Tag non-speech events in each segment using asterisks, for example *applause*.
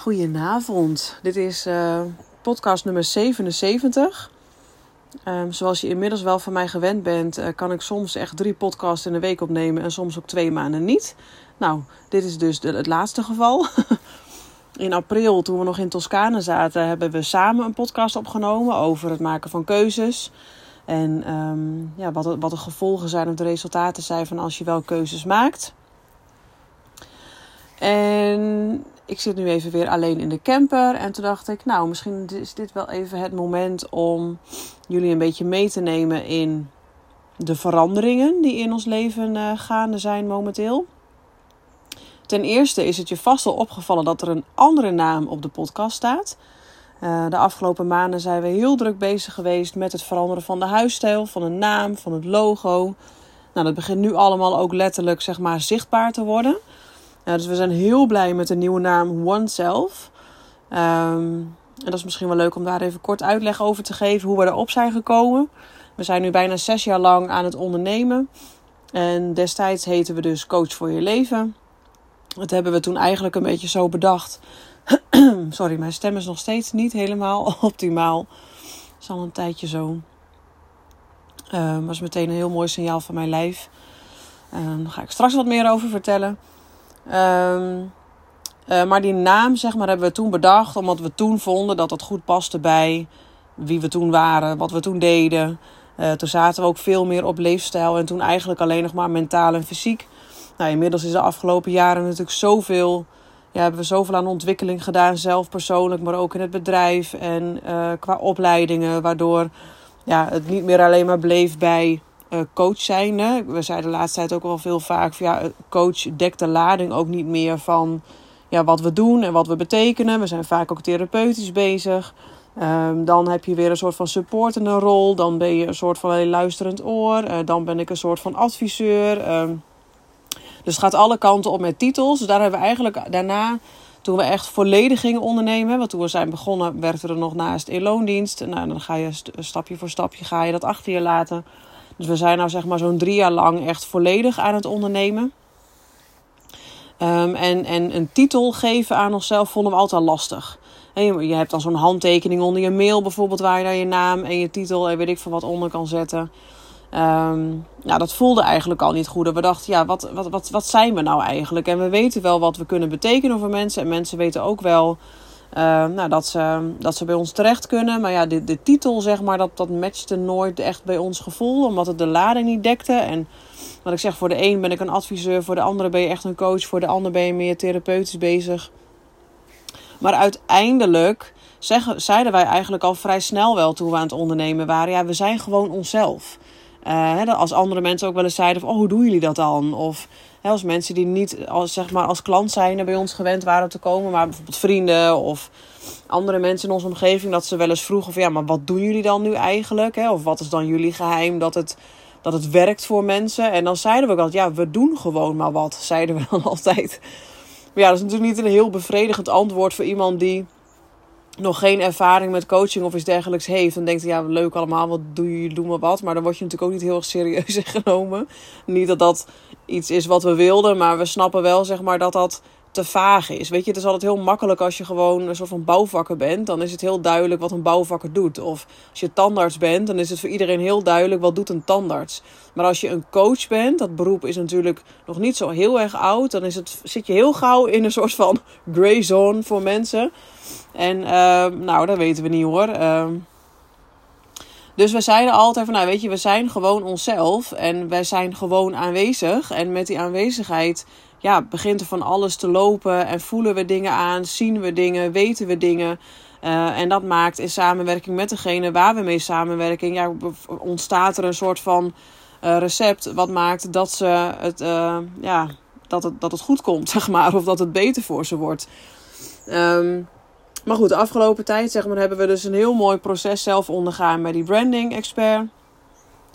Goedenavond, dit is uh, podcast nummer 77. Um, zoals je inmiddels wel van mij gewend bent, uh, kan ik soms echt drie podcasts in een week opnemen en soms ook twee maanden niet. Nou, dit is dus de, het laatste geval. *laughs* in april, toen we nog in Toscane zaten, hebben we samen een podcast opgenomen over het maken van keuzes. En um, ja, wat, wat de gevolgen zijn of de resultaten zijn van als je wel keuzes maakt. En ik zit nu even weer alleen in de camper. En toen dacht ik, nou, misschien is dit wel even het moment om jullie een beetje mee te nemen in de veranderingen die in ons leven uh, gaande zijn momenteel. Ten eerste is het je vast al opgevallen dat er een andere naam op de podcast staat. Uh, de afgelopen maanden zijn we heel druk bezig geweest met het veranderen van de huisstijl, van de naam, van het logo. Nou, dat begint nu allemaal ook letterlijk zeg maar, zichtbaar te worden. Ja, dus we zijn heel blij met de nieuwe naam OneSelf. Um, en dat is misschien wel leuk om daar even kort uitleg over te geven hoe we erop zijn gekomen. We zijn nu bijna zes jaar lang aan het ondernemen. En destijds heten we dus Coach voor je leven. Dat hebben we toen eigenlijk een beetje zo bedacht. *clears throat* Sorry, mijn stem is nog steeds niet helemaal *laughs* optimaal. Dat is al een tijdje zo. Um, was meteen een heel mooi signaal van mijn lijf. Um, daar ga ik straks wat meer over vertellen. Um, uh, maar die naam, zeg maar, hebben we toen bedacht. Omdat we toen vonden dat dat goed paste bij wie we toen waren, wat we toen deden. Uh, toen zaten we ook veel meer op leefstijl. En toen eigenlijk alleen nog maar mentaal en fysiek. Nou, inmiddels is de afgelopen jaren natuurlijk zoveel. Ja, hebben we zoveel aan ontwikkeling gedaan. Zelf persoonlijk, maar ook in het bedrijf. En uh, qua opleidingen. Waardoor ja, het niet meer alleen maar bleef bij coach zijn. We zeiden de laatste tijd ook wel veel vaak ja, coach dekt de lading ook niet meer van ja, wat we doen en wat we betekenen. We zijn vaak ook therapeutisch bezig. Um, dan heb je weer een soort van supportende rol. Dan ben je een soort van een luisterend oor. Uh, dan ben ik een soort van adviseur. Um, dus het gaat alle kanten op met titels. Dus daar hebben we eigenlijk daarna, toen we echt volledig gingen ondernemen. Want toen we zijn begonnen, werkten we er nog naast in loondienst. Nou, dan ga je stapje voor stapje ga je dat achter je laten. Dus we zijn nou zeg maar zo'n drie jaar lang echt volledig aan het ondernemen. Um, en, en een titel geven aan onszelf vonden we altijd lastig. En je, hebt dan zo'n handtekening onder je mail bijvoorbeeld... waar je dan je naam en je titel en weet ik veel wat onder kan zetten. Um, nou, dat voelde eigenlijk al niet goed. We dachten, ja, wat, wat, wat, wat zijn we nou eigenlijk? En we weten wel wat we kunnen betekenen voor mensen. En mensen weten ook wel nou, dat, ze, dat ze bij ons terecht kunnen. Maar ja, de, de titel, zeg maar, dat, dat matchte nooit echt bij ons gevoel. Omdat het de lading niet dekte. En wat ik zeg, voor de een ben ik een adviseur. Voor de andere ben je echt een coach. Voor de ander ben je meer therapeutisch bezig. Maar uiteindelijk zeiden wij eigenlijk al vrij snel wel toen we aan het ondernemen waren. Ja, we zijn gewoon onszelf. Uh, als andere mensen ook wel eens zeiden van, oh, hoe doen jullie dat dan? Of als mensen die niet als, zeg maar, als klant zijn bij ons gewend waren te komen, maar bijvoorbeeld vrienden of andere mensen in onze omgeving, dat ze wel eens vroegen van ja, maar wat doen jullie dan nu eigenlijk? Hè? Of wat is dan jullie geheim dat het, dat het werkt voor mensen? En dan zeiden we ook altijd, ja, we doen gewoon maar wat, zeiden we dan *laughs* altijd. Maar ja, dat is natuurlijk niet een heel bevredigend antwoord voor iemand die nog geen ervaring met coaching of iets dergelijks heeft, dan denkt hij, ja, leuk allemaal, wat doe je, doe maar wat. Maar dan word je natuurlijk ook niet heel erg serieus *laughs* genomen. Niet dat dat iets is wat we wilden, maar we snappen wel, zeg maar, dat dat te vaag is. Weet je, het is altijd heel makkelijk als je gewoon een soort van bouwvakker bent. Dan is het heel duidelijk wat een bouwvakker doet. Of als je tandarts bent, dan is het voor iedereen heel duidelijk wat doet een tandarts. Maar als je een coach bent, dat beroep is natuurlijk nog niet zo heel erg oud. Dan is het, zit je heel gauw in een soort van gray zone voor mensen. En uh, nou, dat weten we niet hoor. Uh, dus we zeiden altijd van, nou weet je, we zijn gewoon onszelf. En wij zijn gewoon aanwezig. En met die aanwezigheid ja, begint er van alles te lopen en voelen we dingen aan, zien we dingen, weten we dingen. Uh, en dat maakt in samenwerking met degene waar we mee samenwerken, ja, ontstaat er een soort van uh, recept wat maakt dat, ze het, uh, ja, dat, het, dat het goed komt, *laughs* zeg maar, of dat het beter voor ze wordt. Um, maar goed, de afgelopen tijd zeg maar, hebben we dus een heel mooi proces zelf ondergaan bij die branding expert.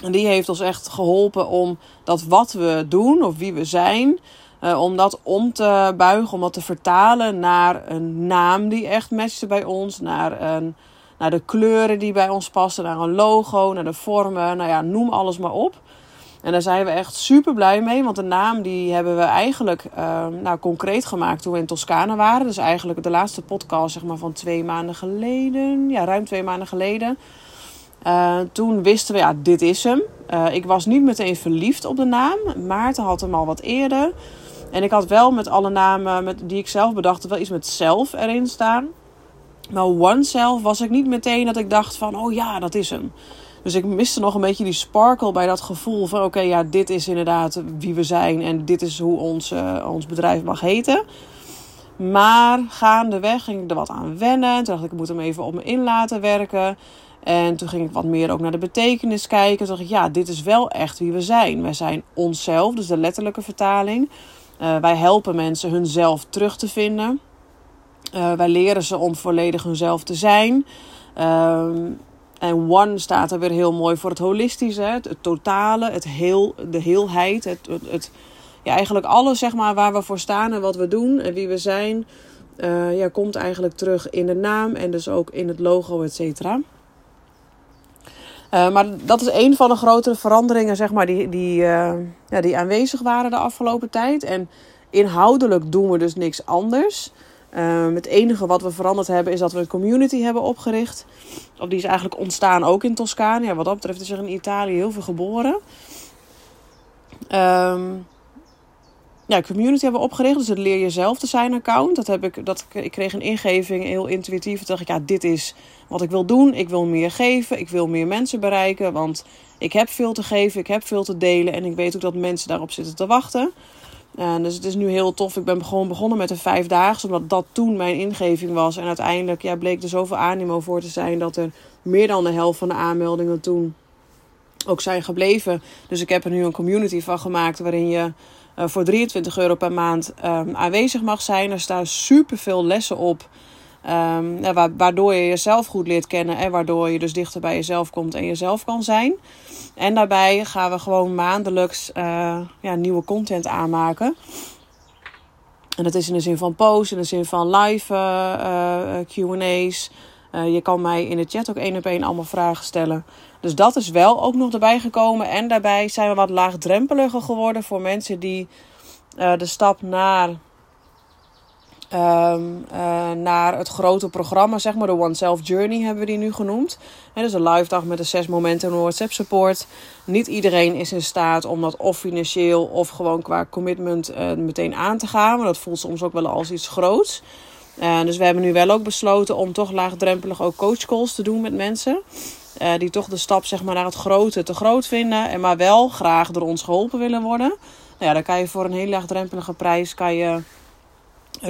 En die heeft ons echt geholpen om dat wat we doen of wie we zijn, uh, om dat om te buigen, om dat te vertalen naar een naam die echt matchte bij ons. Naar, een, naar de kleuren die bij ons passen, naar een logo, naar de vormen. Nou ja, noem alles maar op. En daar zijn we echt super blij mee. Want de naam die hebben we eigenlijk uh, nou, concreet gemaakt toen we in Toscane waren. Dus eigenlijk de laatste podcast zeg maar, van twee maanden geleden. Ja, ruim twee maanden geleden. Uh, toen wisten we, ja, dit is hem. Uh, ik was niet meteen verliefd op de naam. Maarten had hem al wat eerder. En ik had wel met alle namen met, die ik zelf bedacht, wel iets met zelf erin staan. Maar One Self was ik niet meteen dat ik dacht van, oh ja, dat is hem. Dus ik miste nog een beetje die sparkle bij dat gevoel van: oké, ja, dit is inderdaad wie we zijn en dit is hoe ons, uh, ons bedrijf mag heten. Maar gaandeweg ging ik er wat aan wennen. Toen dacht ik, ik moet hem even op me in laten werken. En toen ging ik wat meer ook naar de betekenis kijken. Toen dacht ik, ja, dit is wel echt wie we zijn. Wij zijn onszelf, dus de letterlijke vertaling. Uh, wij helpen mensen hunzelf terug te vinden. Uh, wij leren ze om volledig hunzelf te zijn. Uh, en one staat er weer heel mooi voor het holistische, het, het totale, het heel, de heelheid. Het, het, ja, eigenlijk alles zeg maar, waar we voor staan en wat we doen en wie we zijn, uh, ja, komt eigenlijk terug in de naam en dus ook in het logo, et cetera. Uh, maar dat is een van de grotere veranderingen zeg maar, die, die, uh, ja, die aanwezig waren de afgelopen tijd. En inhoudelijk doen we dus niks anders. Um, het enige wat we veranderd hebben is dat we een community hebben opgericht. Die is eigenlijk ontstaan ook in Toscane. Ja, wat dat betreft is er in Italië heel veel geboren. Um, ja, community hebben we opgericht. Dus het leer jezelf te zijn account. Dat heb ik, dat, ik kreeg een ingeving, heel intuïtief. Toen dacht ik, ja, dit is wat ik wil doen. Ik wil meer geven. Ik wil meer mensen bereiken. Want ik heb veel te geven. Ik heb veel te delen. En ik weet ook dat mensen daarop zitten te wachten. Dus het is nu heel tof. Ik ben gewoon begonnen met een vijfdaagse, omdat dat toen mijn ingeving was. En uiteindelijk ja, bleek er zoveel animo voor te zijn dat er meer dan de helft van de aanmeldingen toen ook zijn gebleven. Dus ik heb er nu een community van gemaakt waarin je uh, voor 23 euro per maand um, aanwezig mag zijn. Er staan super veel lessen op. Ja, waardoor je jezelf goed leert kennen en waardoor je dus dichter bij jezelf komt en jezelf kan zijn. En daarbij gaan we gewoon maandelijks uh, ja, nieuwe content aanmaken. En dat is in de zin van posts, in de zin van live uh, QA's. je kan mij in de chat ook één op één allemaal vragen stellen. Dus dat is wel ook nog erbij gekomen. En daarbij zijn we wat laagdrempeliger geworden voor mensen die de stap naar Um, uh, naar het grote programma, zeg maar, de One Self Journey hebben we die nu genoemd. He, dus een live dag met de zes momenten en WhatsApp support. Niet iedereen is in staat om dat of financieel of gewoon qua commitment uh, meteen aan te gaan. Maar dat voelt soms ook wel als iets groots. Uh, dus we hebben nu wel ook besloten om toch laagdrempelig ook coachcalls te doen met mensen. die toch de stap zeg maar, naar het grote te groot vinden. En maar wel graag door ons geholpen willen worden. Nou ja, dan kan je voor een heel laagdrempelige prijs kan je eh,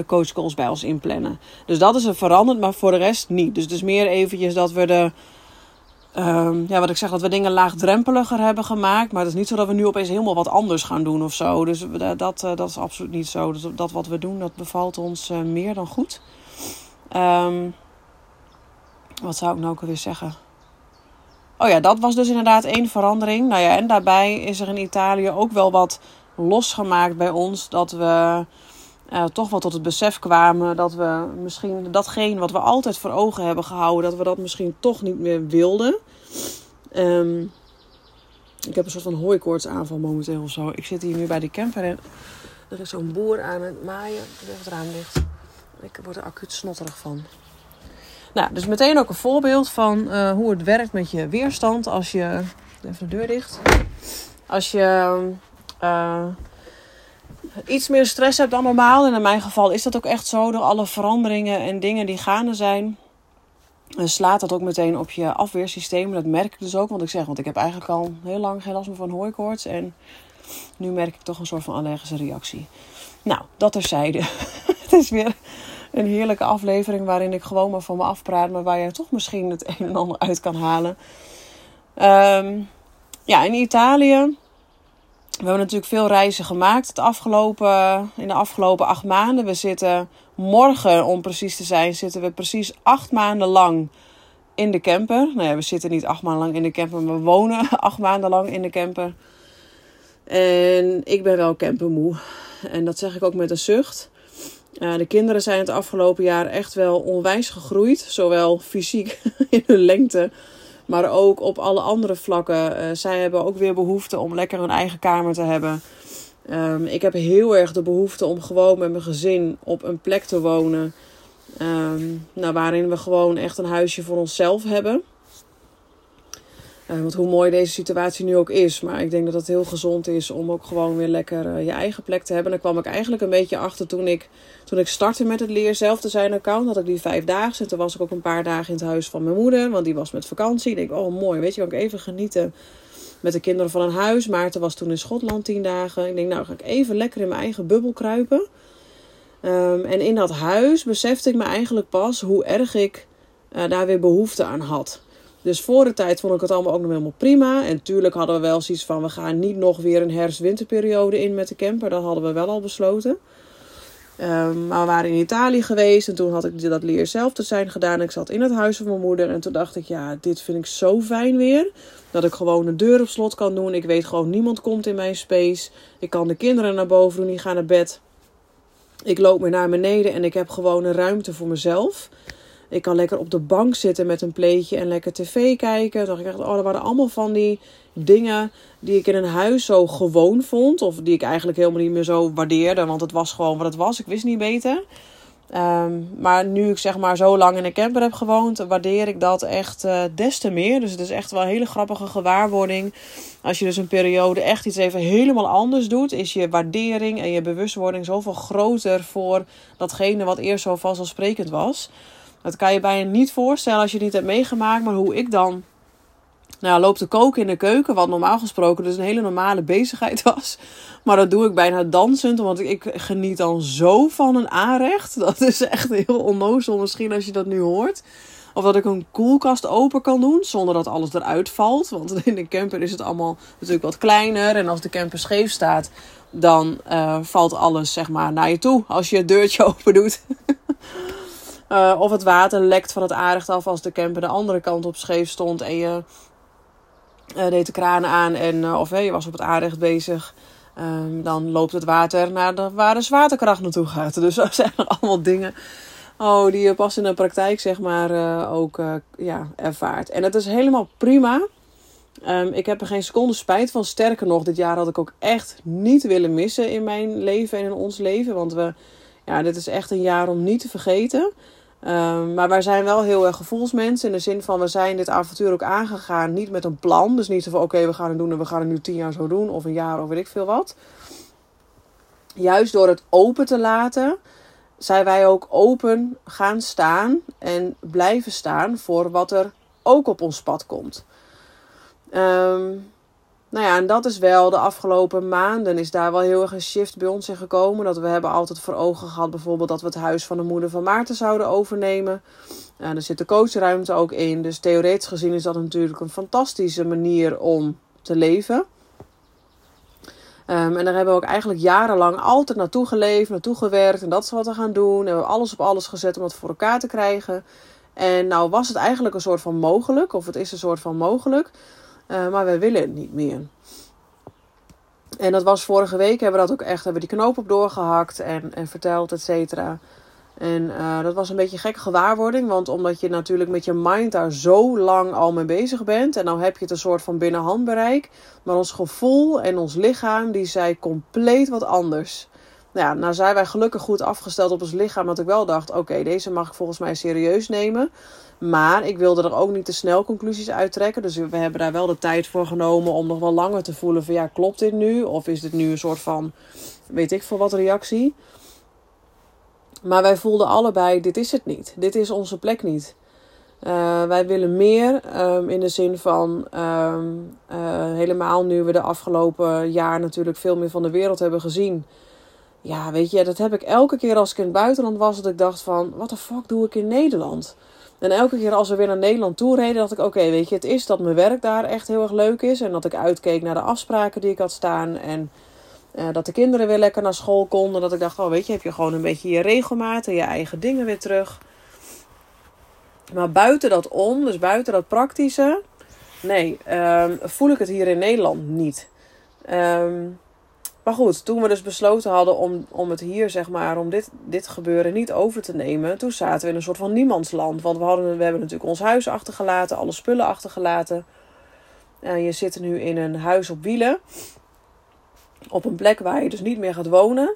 coachcalls bij ons inplannen. Dus dat is er veranderd, maar voor de rest niet. Dus het is meer eventjes dat we de... Um, ja, wat ik zeg, dat we dingen laagdrempeliger hebben gemaakt. Maar het is niet zo dat we nu opeens helemaal wat anders gaan doen of zo. Dus dat, dat, eh, dat is absoluut niet zo. Dus dat wat we doen, dat bevalt ons uh, meer dan goed. Um, wat zou ik nou ook alweer zeggen? Oh ja, dat was dus inderdaad één verandering. Nou ja, en daarbij is er in Italië ook wel wat losgemaakt bij ons. Dat we uh, toch wel tot het besef kwamen dat we misschien datgene wat we altijd voor ogen hebben gehouden, dat we dat misschien toch niet meer wilden. Um, ik heb een soort van hooikoortsaanval momenteel of zo. Ik zit hier nu bij die camper en er is zo'n boer aan het maaien. Het raam dicht. Ik word er acuut snotterig van. Nou, dus meteen ook een voorbeeld van uh, hoe het werkt met je weerstand als je. Even de deur dicht. Als je. Uh, iets meer stress hebt dan normaal. En in mijn geval is dat ook echt zo. Door alle veranderingen en dingen die gaande zijn. En slaat dat ook meteen op je afweersysteem. Dat merk ik dus ook. Want ik zeg, want ik heb eigenlijk al heel lang geen last meer van hooikoorts. En nu merk ik toch een soort van allergische reactie. Nou, dat terzijde. *laughs* het is weer een heerlijke aflevering waarin ik gewoon maar van me afpraat. Maar waar je toch misschien het een en ander uit kan halen. Um, ja, in Italië we hebben natuurlijk veel reizen gemaakt het afgelopen, in de afgelopen acht maanden. We zitten morgen, om precies te zijn, zitten we precies acht maanden lang in de camper. Nou ja, we zitten niet acht maanden lang in de camper, maar we wonen *laughs* acht maanden lang in de camper. En ik ben wel campermoe. En dat zeg ik ook met een zucht. De kinderen zijn het afgelopen jaar echt wel onwijs gegroeid. Zowel fysiek *laughs* in hun lengte Maar ook op alle andere vlakken. Uh, zij hebben ook weer behoefte om lekker een eigen kamer te hebben. Um, ik heb heel erg de behoefte om gewoon met mijn gezin op een plek te wonen. Um, nou, waarin we gewoon echt een huisje voor onszelf hebben. Uh, want hoe mooi deze situatie nu ook is. Maar ik denk dat het heel gezond is om ook gewoon weer lekker uh, je eigen plek te hebben. En daar kwam ik eigenlijk een beetje achter toen ik, toen ik startte met het Leer Zelf te zijn account. Had ik die vijf dagen. En toen was ik ook een paar dagen in het huis van mijn moeder. Want die was met vakantie. Ik denk, oh mooi, weet je, kan ik even genieten met de kinderen van een huis. Maarten was toen in Schotland tien dagen. Ik denk, nou ga ik even lekker in mijn eigen bubbel kruipen. Um, en in dat huis besefte ik me eigenlijk pas hoe erg ik uh, daar weer behoefte aan had. Dus voor de tijd vond ik het allemaal ook nog helemaal prima. En tuurlijk hadden we wel zoiets van: we gaan niet nog weer een herfst-winterperiode in met de camper. Dat hadden we wel al besloten. Um, maar we waren in Italië geweest en toen had ik dat leer zelf te zijn gedaan. Ik zat in het huis van mijn moeder en toen dacht ik: ja, dit vind ik zo fijn weer. Dat ik gewoon de deur op slot kan doen. Ik weet gewoon: niemand komt in mijn space. Ik kan de kinderen naar boven doen, die gaan naar bed. Ik loop weer naar beneden en ik heb gewoon een ruimte voor mezelf. Ik kan lekker op de bank zitten met een pleetje en lekker tv kijken. dacht ik echt, oh, er waren allemaal van die dingen die ik in een huis zo gewoon vond. Of die ik eigenlijk helemaal niet meer zo waardeerde. Want het was gewoon wat het was. Ik wist niet beter. Um, maar nu ik zeg maar zo lang in een camper heb gewoond, waardeer ik dat echt uh, des te meer. Dus het is echt wel een hele grappige gewaarwording. Als je dus een periode echt iets even helemaal anders doet, is je waardering en je bewustwording zoveel groter voor datgene wat eerst zo vanzelfsprekend was. Dat kan je bijna niet voorstellen als je het niet hebt meegemaakt. Maar hoe ik dan nou, loop te koken in de keuken. Wat normaal gesproken dus een hele normale bezigheid *laughs* was. Maar dat doe ik bijna dansend. Want ik geniet dan zo van een aanrecht. *laughs* Dat is echt heel onnozel misschien als je dat nu hoort. Of dat ik een koelkast open kan doen zonder dat alles eruit valt. Want *laughs* in de camper is het allemaal natuurlijk wat kleiner. En als de camper scheef staat, dan uh, valt alles zeg maar naar je toe. Als je het deurtje open doet. Uh, of het water lekt van het aanrecht af als de camper de andere kant op scheef stond en je uh, deed de kraan aan en uh, of je was op het aanrecht bezig. Um, dan loopt het water naar de, waar de zwaartekracht naartoe gaat. *laughs* Dus dat zijn allemaal dingen oh, die je pas in de praktijk zeg maar ook ja, ervaart. En het is helemaal prima. Um, ik heb er geen seconde spijt van. Sterker nog, dit jaar had ik ook echt niet willen missen in mijn leven en in ons leven. Want we, ja, dit is echt een jaar om niet te vergeten. Um, maar wij zijn wel heel erg gevoelsmensen. In de zin van we zijn dit avontuur ook aangegaan. Niet met een plan. Dus niet zo van oké, we gaan het doen en we gaan het nu tien jaar zo doen. Of een jaar of weet ik veel wat. Juist door het open te laten. Zijn wij ook open gaan staan. En blijven staan voor wat er ook op ons pad komt. Um, nou ja, en dat is wel de afgelopen maanden is daar wel heel erg een shift bij ons in gekomen. Dat we hebben altijd voor ogen gehad bijvoorbeeld dat we het huis van de moeder van Maarten zouden overnemen. Uh, er zit de coachruimte ook in. Dus theoretisch gezien is dat natuurlijk een fantastische manier om te leven. Um, en daar hebben we ook eigenlijk jarenlang altijd naartoe geleefd, naartoe gewerkt. En dat is wat we gaan doen. En we hebben alles op alles gezet om het voor elkaar te krijgen. En nou was het eigenlijk een soort van mogelijk, of het is een soort van mogelijk. Uh, maar wij willen het niet meer. En dat was vorige week, hebben we dat ook echt, hebben we die knoop op doorgehakt en, en verteld, et cetera. En uh, dat was een beetje een gekke gewaarwording, want omdat je natuurlijk met je mind daar zo lang al mee bezig bent. En nou heb je het een soort van binnenhandbereik. Maar ons gevoel en ons lichaam, die zei compleet wat anders. Nou ja, nou zijn wij gelukkig goed afgesteld op ons lichaam. Dat ik wel dacht, oké, deze mag ik volgens mij serieus nemen. Maar ik wilde er ook niet te snel conclusies uittrekken. Dus we hebben daar wel de tijd voor genomen om nog wel langer te voelen van ja, klopt dit nu? Of is dit nu een soort van, weet ik veel wat reactie? Maar wij voelden allebei, dit is het niet. Dit is onze plek niet. Uh, wij willen meer um, in de zin van um, uh, helemaal nu we de afgelopen jaar natuurlijk veel meer van de wereld hebben gezien. Ja, weet je, dat heb ik elke keer als ik in het buitenland was, dat ik dacht van, wat de fuck doe ik in Nederland? En elke keer als we weer naar Nederland toe reden, dacht ik: oké, weet je, het is dat mijn werk daar echt heel erg leuk is. En dat ik uitkeek naar de afspraken die ik had staan. En uh, dat de kinderen weer lekker naar school konden. Dat ik dacht: oh, weet je, heb je gewoon een beetje je regelmaat en je eigen dingen weer terug. Maar buiten dat om, dus buiten dat praktische, nee, um, voel ik het hier in Nederland niet. Um, Maar goed, toen we dus besloten hadden om, om het hier, zeg maar, om dit, dit gebeuren niet over te nemen, toen zaten we in een soort van niemandsland. Want we, hadden, we hebben natuurlijk ons huis achtergelaten, alle spullen achtergelaten. En je zit nu in een huis op wielen. Op een plek waar je dus niet meer gaat wonen.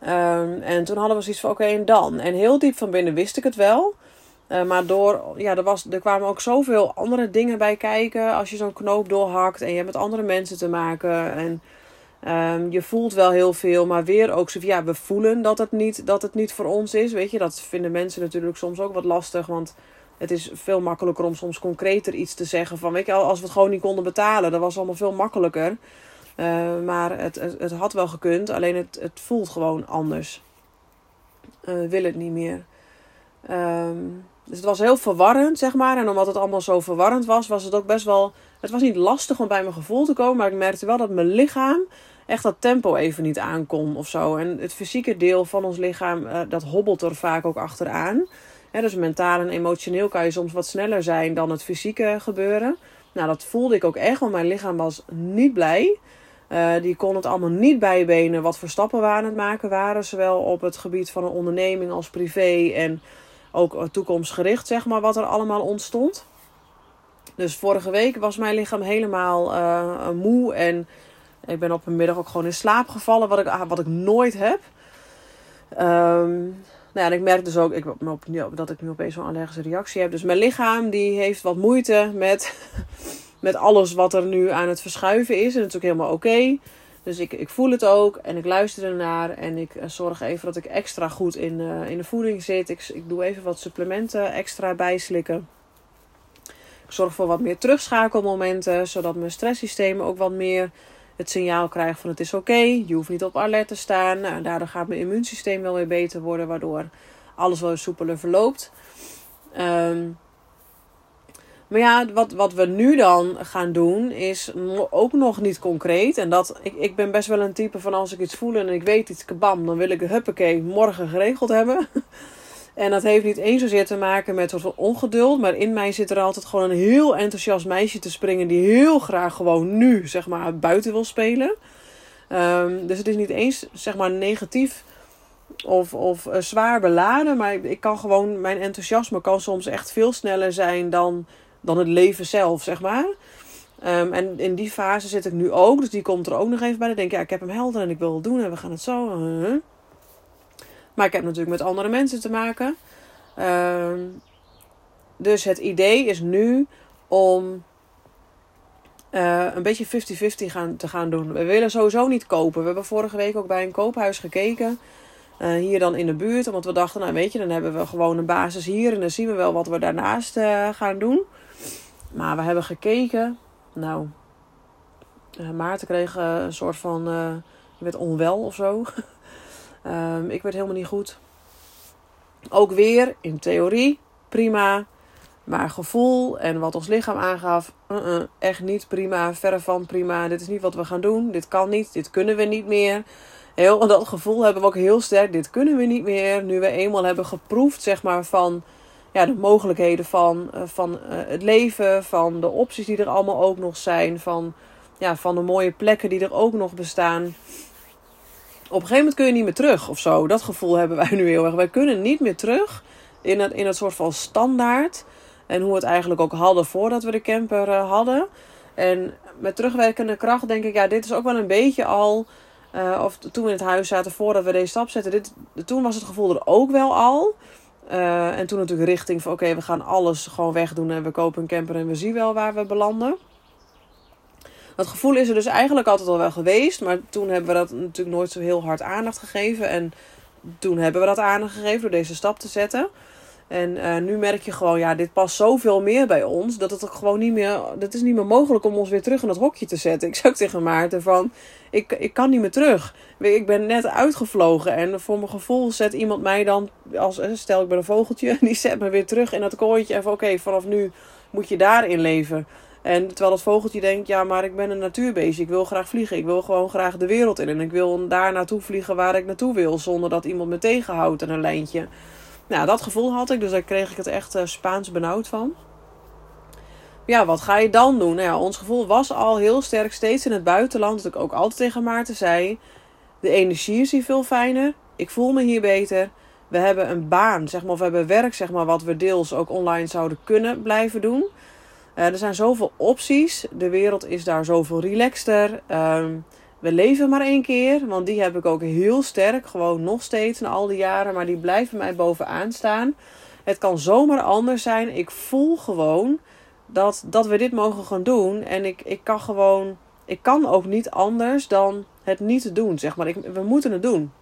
Ehm, en toen hadden we zoiets van: oké, en dan? En heel diep van binnen wist ik het wel. Uh, maar door, ja, er, was, er kwamen ook zoveel andere dingen bij kijken. Als je zo'n knoop doorhakt en je hebt met andere mensen te maken. En um, je voelt wel heel veel, maar weer ook zo ja, we voelen dat het, niet, dat het niet voor ons is. Weet je, dat vinden mensen natuurlijk soms ook wat lastig. Want het is veel makkelijker om soms concreter iets te zeggen. Van weet je, als we het gewoon niet konden betalen, dat was allemaal veel makkelijker. Uh, maar het, het, had wel gekund, alleen het, het voelt gewoon anders. Uh, wil het niet meer. Um, dus het was heel verwarrend, zeg maar. En omdat het allemaal zo verwarrend was, was het ook best wel. Het was niet lastig om bij mijn gevoel te komen, maar ik merkte wel dat mijn lichaam echt dat tempo even niet aankon of zo. En het fysieke deel van ons lichaam, uh, dat hobbelt er vaak ook achteraan. Dus mentaal en emotioneel kan je soms wat sneller zijn dan het fysieke gebeuren. Nou, dat voelde ik ook echt, want mijn lichaam was niet blij. Uh, die kon het allemaal niet bijbenen wat voor stappen we aan het maken waren. Zowel op het gebied van een onderneming als privé. En ook toekomstgericht, zeg maar, wat er allemaal ontstond. Dus vorige week was mijn lichaam helemaal moe. En ik ben op een middag ook gewoon in slaap gevallen, wat ik, ah, wat ik nooit heb. Um, nou ja, en ik merk dus ook ik, dat ik nu opeens zo'n allergische reactie heb. Dus mijn lichaam die heeft wat moeite met, *laughs* met alles wat er nu aan het verschuiven is. En dat is ook helemaal oké. Dus ik, ik voel het ook en ik luister ernaar. En ik uh, zorg even dat ik extra goed in, uh, in de voeding zit. Ik, ik doe even wat supplementen extra bijslikken. Ik zorg voor wat meer terugschakelmomenten. Zodat mijn stresssysteem ook wat meer het signaal krijgt van het is oké. je hoeft niet op alert te staan. Nou, daardoor gaat mijn immuunsysteem wel weer beter worden. Waardoor alles wel soepeler verloopt. Um, maar ja, wat, wat we nu dan gaan doen is ook nog niet concreet. En dat, ik, ik ben best wel een type van als ik iets voel en ik weet iets, kabam, dan wil ik huppakee morgen geregeld hebben. *laughs* En dat heeft niet eens zozeer te maken met soort ongeduld. Maar in mij zit er altijd gewoon een heel enthousiast meisje te springen. Die heel graag gewoon nu, zeg maar, buiten wil spelen. Um, dus het is niet eens, zeg maar, negatief of, of uh, zwaar beladen. Maar ik kan gewoon, mijn enthousiasme kan soms echt veel sneller zijn dan dan het leven zelf, zeg maar. Um, en in die fase zit ik nu ook. Dus die komt er ook nog even bij. Dan denk ik, ja, ik heb hem helder en ik wil het doen en we gaan het zo. Maar ik heb natuurlijk met andere mensen te maken. Um, dus het idee is nu om uh, een beetje 50-50 gaan, te gaan doen. We willen sowieso niet kopen. We hebben vorige week ook bij een koophuis gekeken. Uh, hier dan in de buurt. Omdat we dachten, nou weet je, dan hebben we gewoon een basis hier. En dan zien we wel wat we daarnaast uh, gaan doen. Maar we hebben gekeken. Nou, Maarten kreeg een soort van. Je werd onwel of zo. *laughs* um, ik werd helemaal niet goed. Ook weer in theorie prima. Maar gevoel en wat ons lichaam aangaf, uh echt niet prima, verre van prima. Dit is niet wat we gaan doen. Dit kan niet, dit kunnen we niet meer. Heel, dat gevoel hebben we ook heel sterk. Dit kunnen we niet meer. Nu we eenmaal hebben geproefd, zeg maar, van ja, de mogelijkheden van, uh, van uh, het leven, van de opties die er allemaal ook nog zijn, van, ja, van de mooie plekken die er ook nog bestaan. Op een gegeven moment kun je niet meer terug of zo. Dat gevoel hebben wij nu heel erg. Wij kunnen niet meer terug in het, in het soort van standaard. En hoe we het eigenlijk ook hadden voordat we de camper uh, hadden. En met terugwerkende kracht denk ik, ja, dit is ook wel een beetje al. Uh, of toen we in het huis zaten voordat we deze stap zetten. Dit, toen was het gevoel er ook wel al. Uh, en toen natuurlijk richting van oké, we gaan alles gewoon wegdoen en we kopen een camper en we zien wel waar we belanden. Dat gevoel is er dus eigenlijk altijd al wel geweest, maar toen hebben we dat natuurlijk nooit zo heel hard aandacht gegeven. En toen hebben we dat aandacht gegeven door deze stap te zetten. En uh, nu merk je gewoon, ja, dit past zoveel meer bij ons. Dat het ook gewoon niet meer. Dat is niet meer mogelijk om ons weer terug in dat hokje te zetten. *laughs* Ik zou tegen Maarten van. Ik, ik kan niet meer terug. Ik ben net uitgevlogen. En voor mijn gevoel zet iemand mij dan. Als, eh, stel ik ben een vogeltje. *laughs* Die zet me weer terug in dat kooitje. En van oké, vanaf nu moet je daarin leven. En terwijl dat vogeltje denkt, ja, maar ik ben een natuurbeestje. Ik wil graag vliegen. Ik wil gewoon graag de wereld in. En ik wil daar naartoe vliegen waar ik naartoe wil. Zonder dat iemand me tegenhoudt en een lijntje. Nou, dat gevoel had ik, dus daar kreeg ik het echt uh, Spaans benauwd van. Ja, wat ga je dan doen? Nou ja, ons gevoel was al heel sterk steeds in het buitenland. Dat ik ook altijd tegen Maarten zei. De energie is hier veel fijner. Ik voel me hier beter. We hebben een baan, zeg maar, of we hebben werk, zeg maar, wat we deels ook online zouden kunnen blijven doen. Uh, er zijn zoveel opties. De wereld is daar zoveel relaxter. Uh, we leven maar één keer, want die heb ik ook heel sterk, gewoon nog steeds na al die jaren, maar die blijven mij bovenaan staan. Het kan zomaar anders zijn. Ik voel gewoon dat, dat we dit mogen gaan doen. En ik, ik kan gewoon, ik kan ook niet anders dan het niet doen, zeg maar. Ik, we moeten het doen.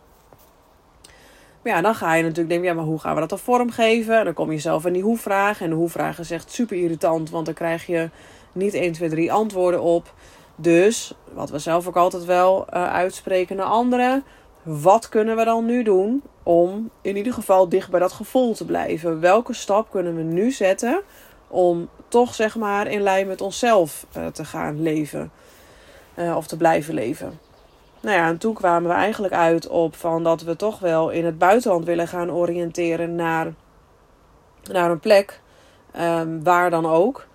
Maar ja, dan ga je natuurlijk denken, ja, maar hoe gaan we dat dan vormgeven? En dan kom je zelf in die hoe-vragen. En de hoe-vraag is echt super irritant, want dan krijg je niet 1, 2, 3 antwoorden op. Dus, wat we zelf ook altijd wel uh, uitspreken naar anderen. Wat kunnen we dan nu doen om in ieder geval dicht bij dat gevoel te blijven? Welke stap kunnen we nu zetten om toch zeg maar in lijn met onszelf uh, te gaan leven? Uh, of te blijven leven. Nou ja, en toen kwamen we eigenlijk uit op van dat we toch wel in het buitenland willen gaan oriënteren naar, naar een plek. Um, waar dan ook.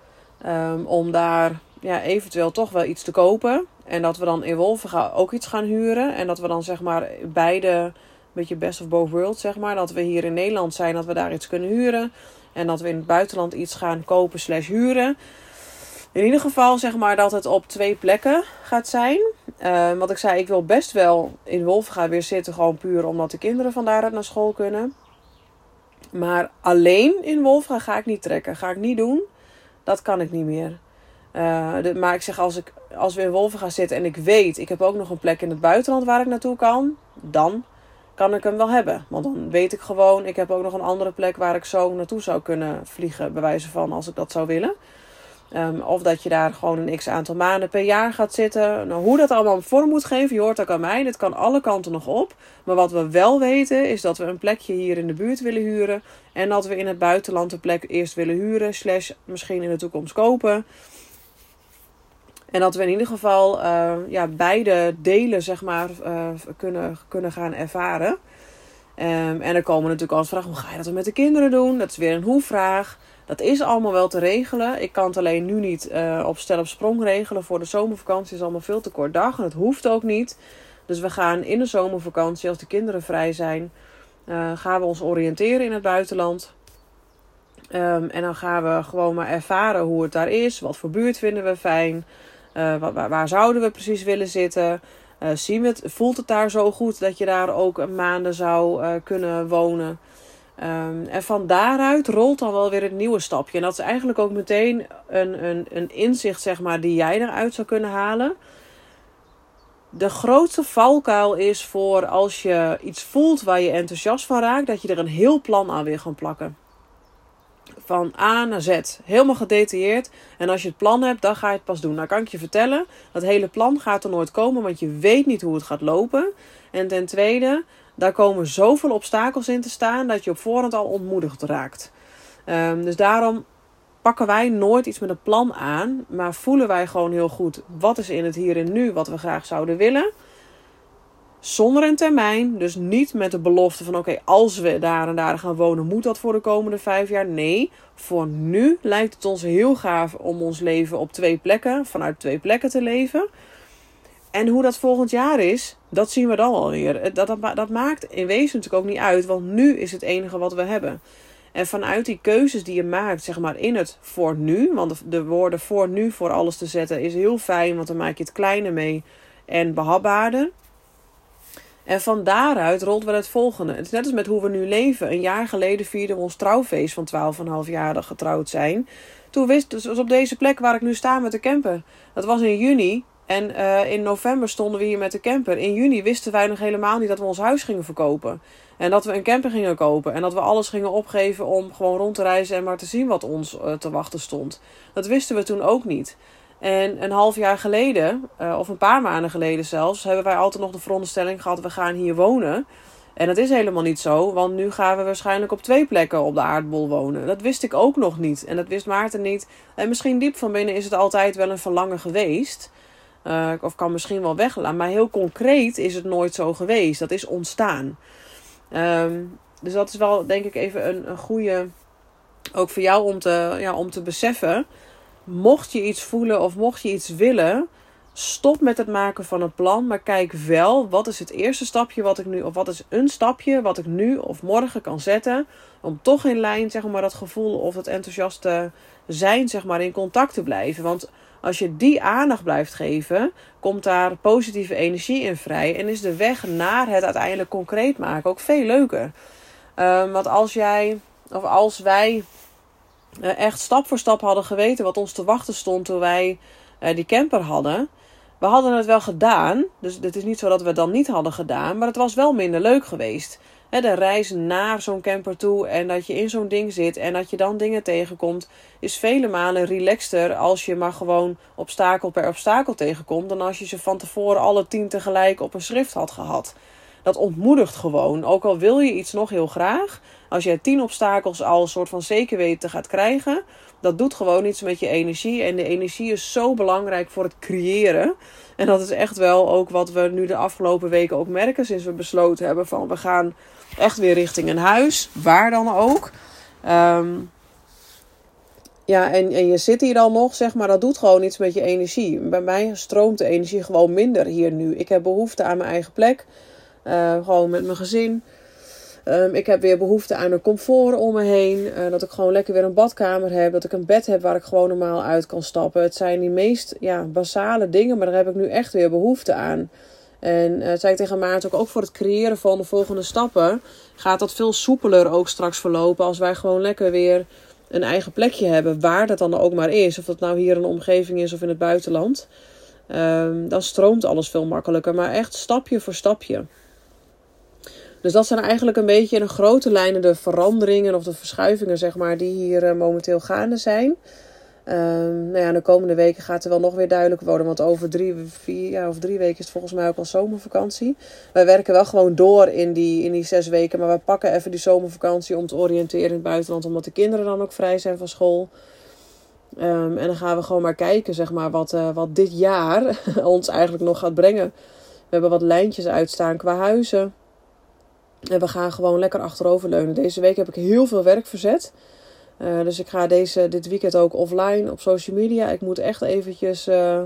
Um, om daar ja, eventueel toch wel iets te kopen. En dat we dan in Wolven ook iets gaan huren. En dat we dan zeg maar beide, een beetje best of both worlds zeg maar. Dat we hier in Nederland zijn, dat we daar iets kunnen huren. En dat we in het buitenland iets gaan kopen slash huren. In ieder geval zeg maar dat het op twee plekken gaat zijn. Uh, wat ik zei, ik wil best wel in Wolfga weer zitten. Gewoon puur omdat de kinderen van daaruit naar school kunnen. Maar alleen in Wolfga ga ik niet trekken. Ga ik niet doen. Dat kan ik niet meer. De, maar ik zeg, als, ik, als we in Wolven gaan zitten en ik weet, ik heb ook nog een plek in het buitenland waar ik naartoe kan, dan kan ik hem wel hebben. Want dan weet ik gewoon, ik heb ook nog een andere plek waar ik zo naartoe zou kunnen vliegen, bij wijze van, als ik dat zou willen. Um, of dat je daar gewoon een x aantal maanden per jaar gaat zitten. Nou, hoe dat allemaal vorm moet geven, je hoort ook aan mij. Dit kan alle kanten nog op. Maar wat we wel weten, is dat we een plekje hier in de buurt willen huren. En dat we in het buitenland een plek eerst willen huren, slash misschien in de toekomst kopen. En dat we in ieder geval uh, ja, beide delen zeg maar, uh, kunnen, kunnen gaan ervaren. Um, en er komen natuurlijk altijd vragen: hoe ga je dat dan met de kinderen doen? Dat is weer een hoe-vraag. Dat is allemaal wel te regelen. Ik kan het alleen nu niet uh, op stel op sprong regelen. Voor de zomervakantie is allemaal veel te kort dag. En het hoeft ook niet. Dus we gaan in de zomervakantie, als de kinderen vrij zijn, gaan we ons oriënteren in het buitenland. Um, en dan gaan we gewoon maar ervaren hoe het daar is. Wat voor buurt vinden we fijn. Uh, waar, zouden we precies willen zitten? Zien het, voelt het daar zo goed dat je daar ook maanden zou kunnen wonen? Um, en van daaruit rolt dan wel weer het nieuwe stapje. En dat is eigenlijk ook meteen een, een, een inzicht, zeg maar, die jij eruit zou kunnen halen. De grootste valkuil is voor als je iets voelt waar je enthousiast van raakt, dat je er een heel plan aan wil gaan plakken van A naar Z. Helemaal gedetailleerd. En als je het plan hebt, dan ga je het pas doen. Nou kan ik je vertellen, dat hele plan gaat er nooit komen, want je weet niet hoe het gaat lopen. En ten tweede, daar komen zoveel obstakels in te staan dat je op voorhand al ontmoedigd raakt. Um, dus daarom pakken wij nooit iets met een plan aan, maar voelen wij gewoon heel goed wat is in het hier en nu wat we graag zouden willen zonder een termijn. Dus niet met de belofte van oké, als we daar en daar gaan wonen, moet dat voor de komende vijf jaar. Nee, voor nu lijkt het ons heel gaaf om ons leven op twee plekken, vanuit twee plekken te leven. En hoe dat volgend jaar is, dat zien we dan alweer. Dat, dat, dat maakt in wezen natuurlijk ook niet uit, want nu is het enige wat we hebben. En vanuit die keuzes die je maakt, zeg maar in het voor nu, want de, de woorden voor nu voor alles te zetten is heel fijn, want dan maak je het kleine mee en behapbaarder. En van daaruit rolt we het volgende. Het is net als met hoe we nu leven. Een jaar geleden vierden we ons trouwfeest van 12,5 jaar getrouwd zijn. Toen wist, dus op deze plek waar ik nu sta met de camper. Dat was in juni. En uh, in november stonden we hier met de camper. In juni wisten wij nog helemaal niet dat we ons huis gingen verkopen. En dat we een camper gingen kopen. En dat we alles gingen opgeven om gewoon rond te reizen en maar te zien wat ons uh, te wachten stond. Dat wisten we toen ook niet. En een half jaar geleden, uh, of een paar maanden geleden zelfs, hebben wij altijd nog de veronderstelling gehad: we gaan hier wonen. En dat is helemaal niet zo, want nu gaan we waarschijnlijk op twee plekken op de aardbol wonen. Dat wist ik ook nog niet en dat wist Maarten niet. En misschien diep van binnen is het altijd wel een verlangen geweest. Uh, of kan misschien wel weglaan, maar heel concreet is het nooit zo geweest. Dat is ontstaan. Um, dus dat is wel, denk ik, even een, een goede. Ook voor jou om te, ja, om te beseffen mocht je iets voelen of mocht je iets willen, Stop met het maken van een plan, maar kijk wel wat is het eerste stapje wat ik nu, of wat is een stapje wat ik nu of morgen kan zetten. Om toch in lijn, zeg maar, dat gevoel of het enthousiaste zijn, zeg maar, in contact te blijven. Want als je die aandacht blijft geven, komt daar positieve energie in vrij. En is de weg naar het uiteindelijk concreet maken ook veel leuker. Um, want als jij, of als wij uh, echt stap voor stap hadden geweten wat ons te wachten stond toen wij uh, die camper hadden. We hadden het wel gedaan. Dus het is niet zo dat we het dan niet hadden gedaan. Maar het was wel minder leuk geweest de reis naar zo'n camper toe en dat je in zo'n ding zit en dat je dan dingen tegenkomt, is vele malen relaxter als je maar gewoon obstakel per obstakel tegenkomt, dan als je ze van tevoren alle tien tegelijk op een schrift had gehad. Dat ontmoedigt gewoon. Ook al wil je iets nog heel graag, als je tien obstakels al een soort van zeker weten gaat krijgen, dat doet gewoon iets met je energie. En de energie is zo belangrijk voor het creëren. En dat is echt wel ook wat we nu de afgelopen weken ook merken sinds we besloten hebben van we gaan echt weer richting een huis, waar dan ook. Um, ja, en, en je zit hier dan nog, zeg maar, dat doet gewoon iets met je energie. Bij mij stroomt de energie gewoon minder hier nu. Ik heb behoefte aan mijn eigen plek, uh, gewoon met mijn gezin. Um, ik heb weer behoefte aan een comfort om me heen. Uh, dat ik gewoon lekker weer een badkamer heb. Dat ik een bed heb waar ik gewoon normaal uit kan stappen. Het zijn die meest ja, basale dingen, maar daar heb ik nu echt weer behoefte aan. En uh, zei ik tegen Maarten ook, ook voor het creëren van de volgende stappen gaat dat veel soepeler ook straks verlopen als wij gewoon lekker weer een eigen plekje hebben, waar dat dan ook maar is. Of dat nou hier een omgeving is of in het buitenland. Um, dan stroomt alles veel makkelijker, maar echt stapje voor stapje. Dus dat zijn eigenlijk een beetje in een grote lijnen de veranderingen of de verschuivingen, zeg maar, die hier uh, momenteel gaande zijn. Um, nou ja, de komende weken gaat er wel nog weer duidelijk worden. Want over drie, vier ja, drie weken is het volgens mij ook al zomervakantie. Wij werken wel gewoon door in die, in die zes weken. Maar we pakken even die zomervakantie om te oriënteren in het buitenland. Omdat de kinderen dan ook vrij zijn van school. Um, en dan gaan we gewoon maar kijken, zeg maar, wat, uh, wat dit jaar *laughs* ons eigenlijk nog gaat brengen. We hebben wat lijntjes uitstaan qua huizen. En we gaan gewoon lekker achteroverleunen. Deze week heb ik heel veel werk verzet. Uh, dus ik ga deze, dit weekend ook offline op social media. Ik moet echt eventjes uh,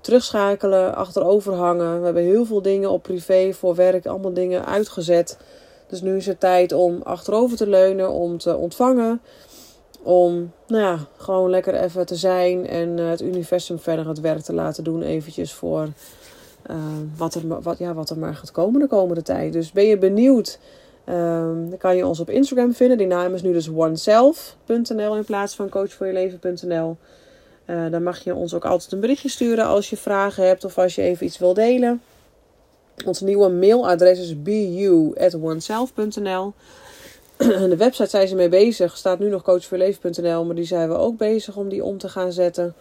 terugschakelen, achterover hangen. We hebben heel veel dingen op privé, voor werk, allemaal dingen uitgezet. Dus nu is het tijd om achterover te leunen, om te ontvangen. Om, nou ja, gewoon lekker even te zijn en uh, het universum verder het werk te laten doen. Eventjes voor wat, er, wat, ja, wat er maar gaat komen de komende tijd. Dus ben je benieuwd Um, dan kan je ons op Instagram vinden. Die naam is nu dus oneself.nl in plaats van coachvoorjeleven.nl. Uh, dan mag je ons ook altijd een berichtje sturen als je vragen hebt of als je even iets wil delen. Ons nieuwe mailadres is bu@oneself.nl. *clears throat* de website zijn ze mee bezig. Staat nu nog coachvoorjeleven.nl, maar die zijn we ook bezig om die om te gaan zetten.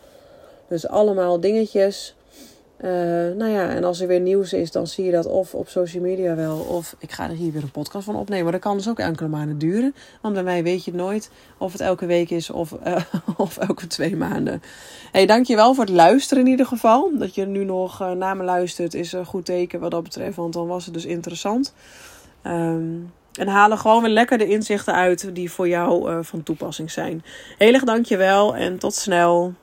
Dus allemaal dingetjes. Uh, nou ja, en als er weer nieuws is, dan zie je dat of op social media wel. Of ik ga er hier weer een podcast van opnemen. Maar dat kan dus ook enkele maanden duren. Want bij mij weet je het nooit of het elke week is of, uh, *laughs* of elke twee maanden. Hey, dankjewel voor het luisteren in ieder geval. Dat je nu nog uh, naar me luistert is een goed teken wat dat betreft. Want dan was het dus interessant. Um, en halen gewoon weer lekker de inzichten uit die voor jou van toepassing zijn. Heel erg dankjewel en tot snel.